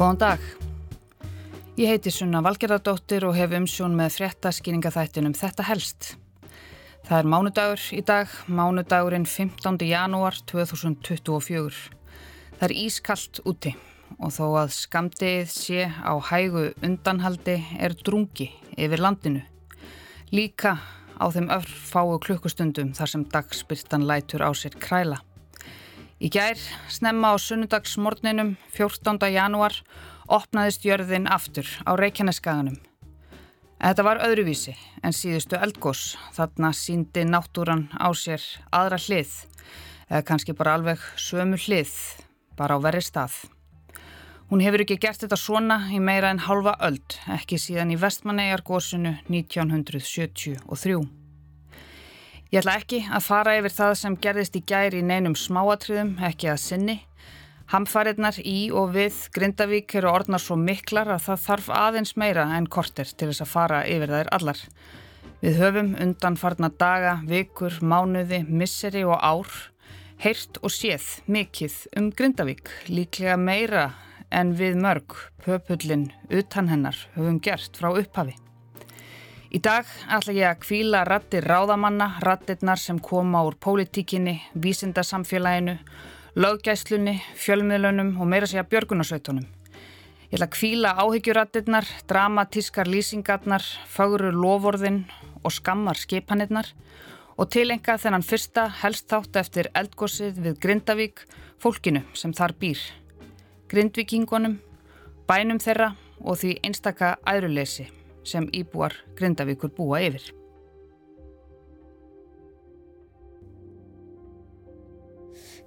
Góðan dag. Ég heiti Sunna Valgerðardóttir og hef umsjón með fréttaskýringaþættinum Þetta helst. Það er mánudagur í dag, mánudagurinn 15. janúar 2024. Það er ískallt úti og þó að skamdið sé á hægu undanhaldi er drungi yfir landinu. Líka á þeim örfáu klukkustundum þar sem dagspyrtan lætur á sér kræla. Í gær, snemma á sunnudagsmorninum 14. janúar, opnaðist jörðin aftur á Reykjaneskaganum. Þetta var öðruvísi en síðustu eldgós. Þarna síndi náttúran á sér aðra hlið, eða kannski bara alveg sömu hlið, bara á verri stað. Hún hefur ekki gert þetta svona í meira en halva öld, ekki síðan í vestmannegargósinu 1973. Ég ætla ekki að fara yfir það sem gerðist í gæri í neinum smáatriðum, ekki að sinni. Hamfarinnar í og við Grindavík eru orðnar svo miklar að það þarf aðeins meira en korter til þess að fara yfir þær allar. Við höfum undanfarna daga, vikur, mánuði, misseri og ár, heyrt og séð mikið um Grindavík, líklega meira en við mörg, pöpullin, utan hennar, höfum gert frá upphafi. Í dag ætla ég að kvíla rattir ráðamanna, rattirnar sem koma úr pólitíkinni, vísindasamfélaginu, löggæslunni, fjölmiðlunum og meira segja björgunarsveitunum. Ég ætla að kvíla áhyggjurattirnar, dramatískar lýsingarnar, fagurur lovorðin og skammar skipanirnar og tilenga þennan fyrsta helst þátt eftir eldgósið við Grindavík, fólkinu sem þar býr. Grindvikingunum, bænum þeirra og því einstaka æðruleysi sem íbúar Grindavíkur búa yfir.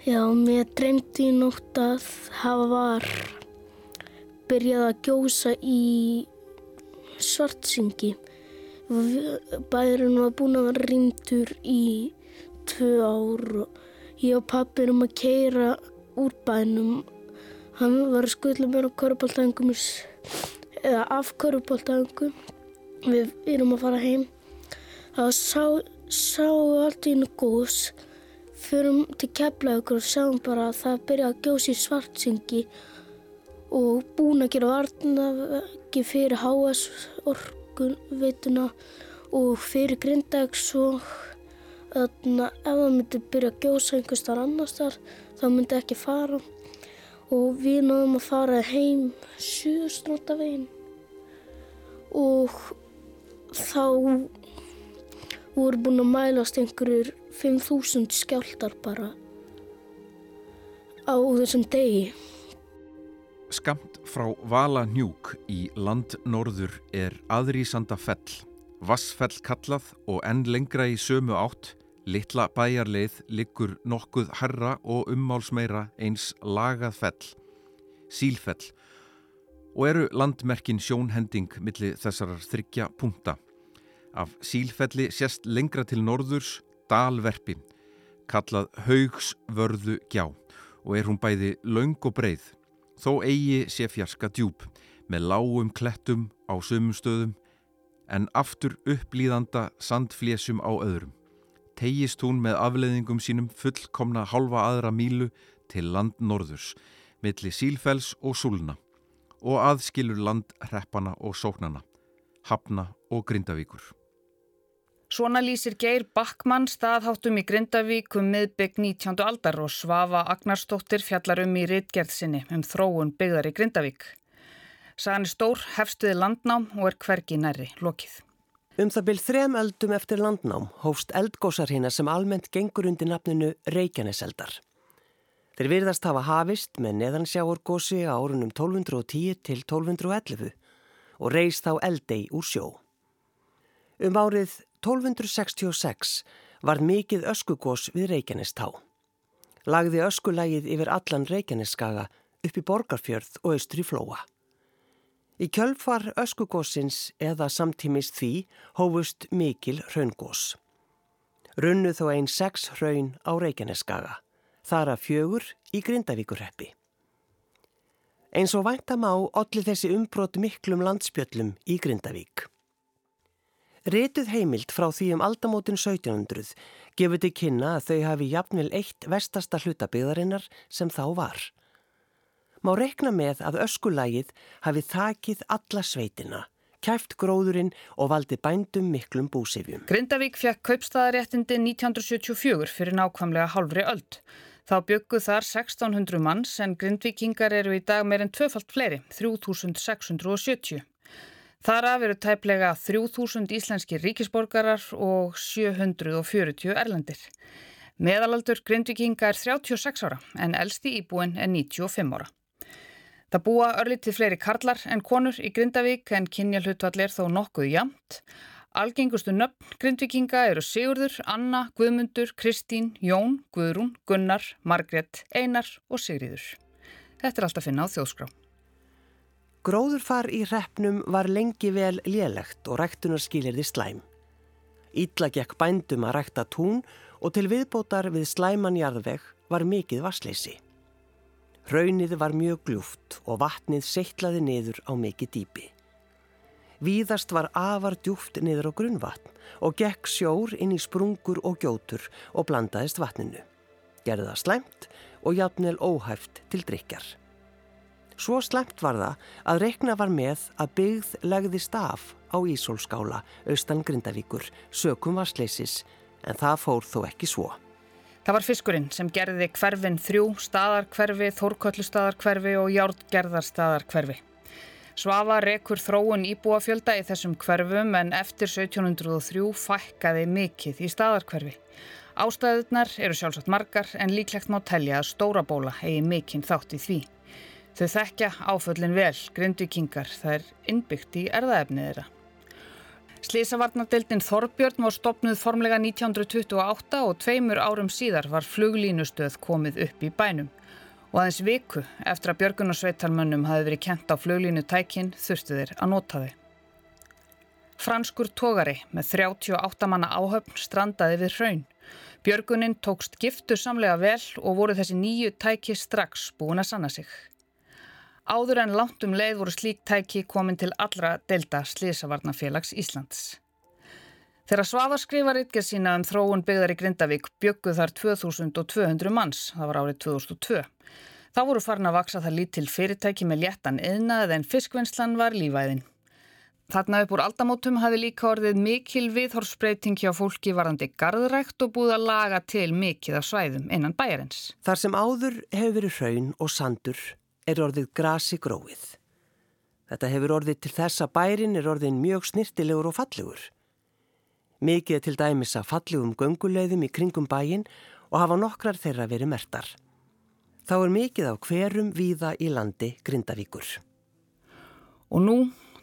Já, mér dreymdi í nótt að það var byrjað að gjósa í svartsingi. Bæðurinn var búin að vera rýmtur í tvö ár og ég og pappi erum að keira úr bænum. Hann var að skutla mér á korfbáltæðingum eða af körubóltaðungum við erum að fara heim. Sá, sáum við allt í hennu góðs förum til keflaugur og sáum bara að það byrja að gjósa í svartsengi og búin að gera varnaveggi fyrir HS orkunveituna og fyrir grindags og þannig að ef það myndi byrja að gjósa einhvers þar annars þar þá myndi ekki fara og við náðum að fara heim suðustrótavegin og þá voru búin að mælast einhverjur 5.000 skjáltar bara á þessum degi. Skamt frá Vala Njúk í landnorður er aðrísanda fell, vassfell kallað og enn lengra í sömu átt Littla bæjarleið liggur nokkuð herra og ummálsmeira eins lagað fell, sílfell og eru landmerkin sjónhending millir þessarar þryggja punta. Af sílfelli sérst lengra til norðurs dalverfi, kallað haugsvörðu gjá og er hún bæði laung og breið, þó eigi sé fjarska djúb með lágum klettum á sömum stöðum en aftur upplýðanda sandflésum á öðrum tegist hún með afleðingum sínum fullkomna halva aðra mílu til land norðurs, milli sílfells og súlna og aðskilur land hreppana og sóknana, hafna og grindavíkur. Svona lýsir Geir Backmann staðháttum í Grindavík um miðbygg 19. aldar og Svafa Agnarstóttir fjallar um í rittgerðsinni um þróun byggðar í Grindavík. Sagan er stór, hefstuði landnám og er hvergi næri lokið. Um það byrð þrem eldum eftir landnám hófst eldgósar hérna sem almennt gengur undir nafninu Reykjaneseldar. Þeir virðast hafa hafist með neðansjáurgósi á árunum 1210 til 1211 og reist þá eldei úr sjó. Um árið 1266 var mikið öskugós við Reykjanestá. Lagði öskulægið yfir allan Reykjaneskaga upp í Borgarfjörð og austri Flóa. Í kjölfar öskugósins eða samtímis því hófust mikil raungós. Runnu þó einn sex raun á Reykjaneskaga, þar að fjögur í Grindavíkurreppi. Eins og væntam á allir þessi umbrot miklum landspjöllum í Grindavík. Rituð heimild frá því um aldamótin 1700 gefur til kynna að þau hafi jafnvel eitt vestasta hlutabiðarinnar sem þá var. Má rekna með að öskulægið hafi þakið alla sveitina, kæft gróðurinn og valdi bændum miklum búsifjum. Grindavík fekk kaupstaðaréttindi 1974 fyrir nákvæmlega halvri öld. Þá bygguð þar 1600 manns en grindvikingar eru í dag meirinn tvöfalt fleiri, 3670. Þar af eru tæplega 3000 íslenski ríkisborgarar og 740 erlendir. Meðalaldur grindvikinga er 36 ára en elsti íbúin er 95 ára. Það búa örlítið fleiri karlar en konur í Grindavík en kynja hlutvallir þó nokkuð jamt. Algengustu nöfn grindvikinga eru Sigurður, Anna, Guðmundur, Kristín, Jón, Guðrún, Gunnar, Margret, Einar og Sigriður. Þetta er allt að finna á þjóðskrá. Gróðurfar í hreppnum var lengi vel lélegt og ræktunarskilirði slæm. Ítla gekk bændum að rækta tún og til viðbótar við slæmanjarðveg var mikið vassleysi. Raunnið var mjög gljúft og vatnið seittlaði niður á mikið dýpi. Víðast var afar djúft niður á grunnvatn og gekk sjór inn í sprungur og gjótur og blandaðist vatninu. Gerði það slæmt og jafnvel óhæft til drikjar. Svo slemt var það að reikna var með að byggð legðist af á Ísólskála, austan Grindavíkur, sökum varsleysis, en það fór þó ekki svo. Það var fiskurinn sem gerði hverfin þrjú, staðarkverfi, þórköllustadarkverfi og járgerðarstadarkverfi. Svafa rekur þróun íbúafjölda í þessum hverfum en eftir 1703 fækkaði mikill í staðarkverfi. Ástæðunar eru sjálfsagt margar en líklegt má telja að stóra bóla hegi mikinn þátt í því. Þau þekkja áföllin vel, grindvikingar, það er innbyggt í erðaefnið þeirra. Slísavarnadeildin Þorbjörn var stopnuð formlega 1928 og tveimur árum síðar var fluglínustöð komið upp í bænum. Og aðeins viku eftir að Björgun og Sveitarmönnum hafi verið kent á fluglínutækin þurftu þeir að nota þau. Franskur tógari með 38 manna áhöfn strandaði við hraun. Björgunin tókst giftu samlega vel og voru þessi nýju tæki strax búin að sanna sig. Áður en langt um leið voru slík tæki komin til allra delta Sliðsavarnafélags Íslands. Þegar Svafa skrifar ytger sína um þróun byggðar í Grindavík bygguð þar 2200 manns, það var árið 2002. Þá voru farin að vaksa það lítil fyrirtæki með léttan eðnað en fiskvinnslan var lífæðin. Þarna upp úr aldamótum hafi líka orðið mikil viðhorsbreyting hjá fólki varandi garðrækt og búið að laga til mikið af svæðum innan bæjarins. Þar sem áður hefur verið hraun og sandur er orðið grasi gróið. Þetta hefur orðið til þess að bærin er orðin mjög snirtilegur og fallegur. Mikið til dæmis að fallegum gönguleiðum í kringum bæin og hafa nokkrar þeirra verið mertar. Þá er mikið á hverum víða í landi Grindavíkur. Og nú,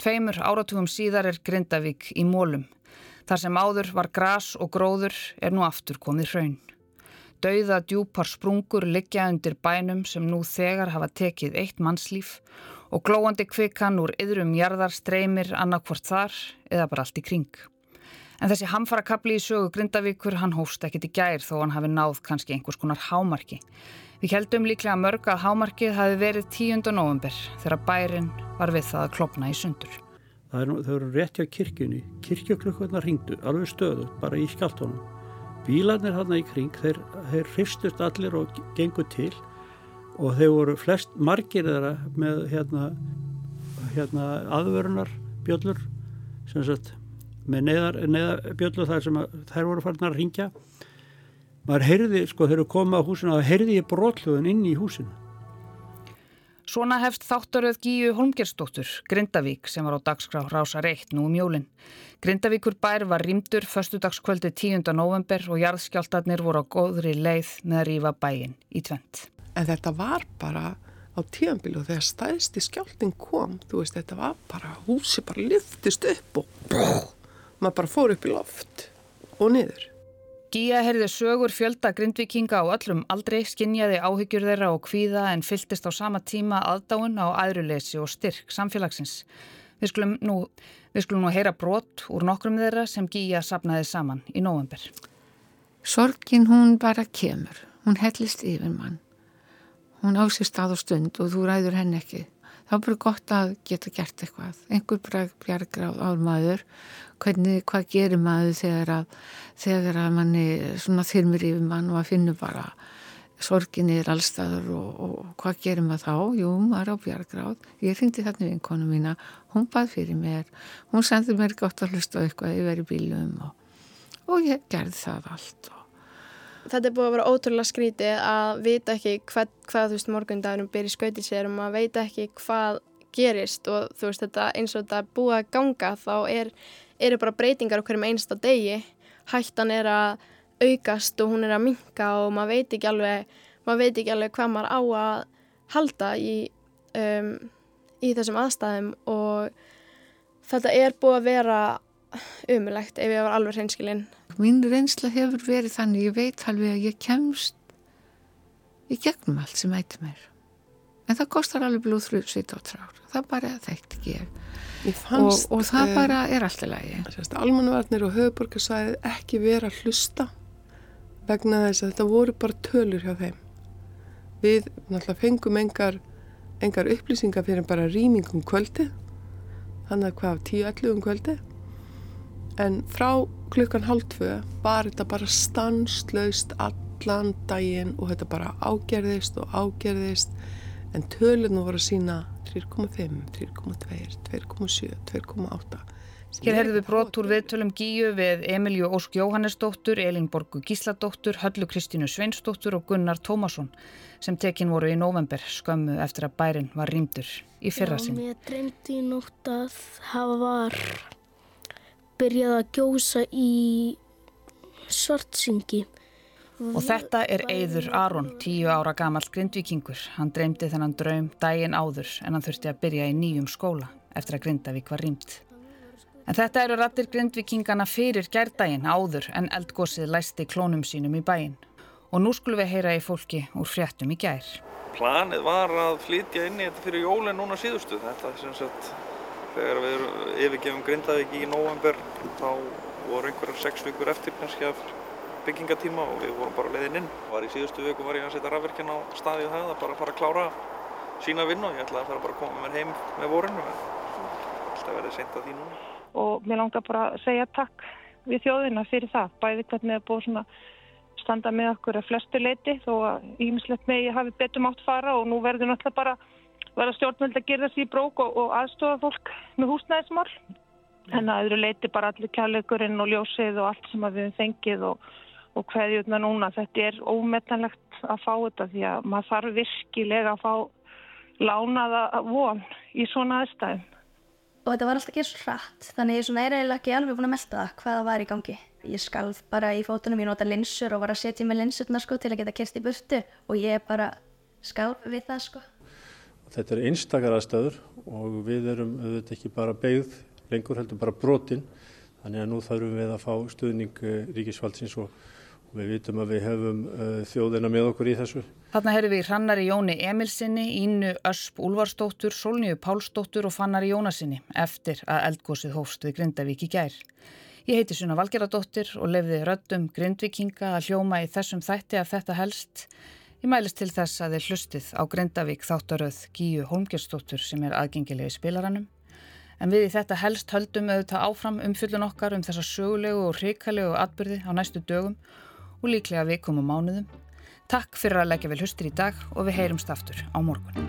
tveimur áratugum síðar er Grindavík í mólum. Þar sem áður var gras og gróður er nú aftur komið hraun. Dauða djúpar sprungur liggja undir bænum sem nú þegar hafa tekið eitt mannslíf og glóandi kvikan úr yðrum jarðar streymir annarkvort þar eða bara allt í kring. En þessi hamfarakabli í sögu Grindavíkur hann hófst ekkit í gær þó hann hafi náð kannski einhvers konar hámarki. Við heldum líklega mörg að hámarkið hafi verið 10. november þegar bærin var við það að klopna í sundur. Það eru, þau eru rétti á kirkjunni, kirkjöklukkurna ringdu alveg stöðu bara í skjáltónum bílarnir hann í kring þeir, þeir hristust allir og gengur til og þeir voru flest margir þeirra með hérna, hérna aðvörunar bjöllur sagt, með neðar, neðar bjöllur þar sem þær voru farin að ringja maður heyrði, sko þeir eru komið á húsinu og heyrði ég brotluðun inn í húsinu Svona hefst þáttaröð Gíu Holmgersdóttur, Grindavík, sem var á dagskrá Rása Reitt nú um jólinn. Grindavíkur bær var rýmdur förstudagskvöldi 10. november og jarðskjáltarnir voru á góðri leið með að rýfa bæin í tvent. En þetta var bara á tíanbílu og þegar stæðsti skjáltin kom, þú veist, þetta var bara, húsi bara lyftist upp og maður bara fór upp í loft og niður. Gíja heyrði sögur fjölda grindvikinga á öllum aldrei, skinjaði áhyggjur þeirra og kvíða en fylltist á sama tíma aðdáun á aðruleysi og styrk samfélagsins. Við skulum nú, við skulum nú heyra brot úr nokkrum þeirra sem Gíja sapnaði saman í november. Sorgin hún bara kemur, hún hellist yfir mann. Hún ásist að og stund og þú ræður henn ekki. Það er bara gott að geta gert eitthvað. Engur bjargar á maður hvernig, hvað gerir maður þegar að, þegar að manni svona þyrmir yfir mann og að finna bara sorginni er allstaður og, og hvað gerir maður þá? Jú, maður á bjargráð. Ég ringdi þarna við inkonu mína, hún bað fyrir mér, hún sendi mér gott að hlusta eitthvað yfir í bílum og, og ég gerði það allt. Þetta er búið að vera ótrúlega skrítið að vita ekki hvað, hvað þú veist, morgundagurum byrjir skautið sér og maður veit ekki hvað gerist og þú veist, þetta eins og þetta búið að ganga þá er, eru bara breytingar okkur um einsta degi. Hættan er að aukast og hún er að minka og maður veit ekki alveg, maður veit ekki alveg hvað maður á að halda í, um, í þessum aðstæðum og þetta er búið að vera umulegt ef ég var alveg hreinskilinn. Mín reynsla hefur verið þannig, ég veit alveg að ég kemst í gegnum allt sem ætti mér. En það kostar alveg blóðfrug sitt á trár. Það bara þekkt ekki ég. Fannst, og, og það uh, bara er alltaf lægi. Almanvarnir og höfuborgarsæði ekki vera að hlusta vegna þess að þetta voru bara tölur hjá þeim. Við náttúrulega fengum engar, engar upplýsingar fyrir bara rýmingum kvöldi, þannig að hvað, 10-11 um kvöldi. En frá klukkan hálftvö var þetta bara stanslaust allan daginn og þetta bara ágerðist og ágerðist en tölunum voru að sína 3,5, 3,2, 2,7, 2,8 Hér heyrðum við brot úr viðtölum Gíu við Emilju Ósk Jóhannesdóttur, Elinborgu Gísladóttur, Höllu Kristínu Sveinsdóttur og Gunnar Tómasson sem tekin voru í november skömmu eftir að bærin var rýmdur í fyrra sinn. Já, mér dreymdi í nótt að það var byrjað að gjósa í svartsingi. Og þetta er Eidur Aron, tíu ára gammal grindvikingur. Hann dreymdi þennan draum daginn áður en hann þurfti að byrja í nýjum skóla eftir að Grindavík var rýmt. En þetta eru rattir grindvikingana fyrir gærdaginn áður en eldgósið læsti klónum sínum í bæinn. Og nú skulum við heyra í fólki úr fréttum í gær. Planið var að flytja inn í þetta fyrir jólinn núna síðustu. Þetta sem sagt, þegar við yfirgefum Grindavík í november, þá voru einhverjar sex vikur eftir kannski af byggingatíma og við vorum bara leiðin inn. Var í síðustu viku var ég að setja rafverkina á staðið það, að bara fara að klára sína vinn og ég ætlaði að fara bara að koma mér heim með vorinu. Alltaf verið seint að því núna og mér langar bara að segja takk við þjóðina fyrir það, bæði hvernig það búið svona standa með okkur að flestu leiti þó að ímislegt með ég hafi betur mátt fara og nú verður náttúrulega bara verða stjórnvöld að gera þessi í brók og, og aðstofa fólk með húsnæðismál en að öðru leiti bara allir kærleikurinn og ljósið og allt sem við fengið og, og hverjutna núna þetta er ómetanlegt að fá þetta því að maður þarf virkilega að fá lánaða von í svona aðstæðum og þetta var alltaf ekki svo hratt þannig ég er eiginlega ekki alveg búin að melda það hvaða var í gangi. Ég skalð bara í fótunum, ég nota linsur og var að setja með linsurna sko til að geta kert í burtu og ég bara skalð við það sko. Þetta er einstakar aðstöður og við erum auðvitað ekki bara beigð lengur heldur bara brotin þannig að nú þarfum við að fá stuðning eh, ríkisfaldsins og Við vitum að við hefum uh, þjóðina með okkur í þessu. Þarna heyrðum við Rannari Jóni Emilsinni, Ínu Ösp Úlvarsdóttur, Solníu Pálsdóttur og Fannari Jónasinni eftir að eldgósið hófst við Grindavík í gær. Ég heiti Suna Valgeradóttir og lefði röddum Grindvikinga að hljóma í þessum þætti af þetta helst. Ég mælist til þess að þið hlustið á Grindavík þáttaröð Gíu Holmgersdóttur sem er aðgengilegi spilaranum. En við í þetta helst höldum auðvitað áfram umfyllun okkar um þessa sögulegu og hrikalegu atbyrði á næstu dögum og líklega vikum og mánuðum. Takk fyrir að leggja vel hustir í dag og við heyrumst aftur á morgun.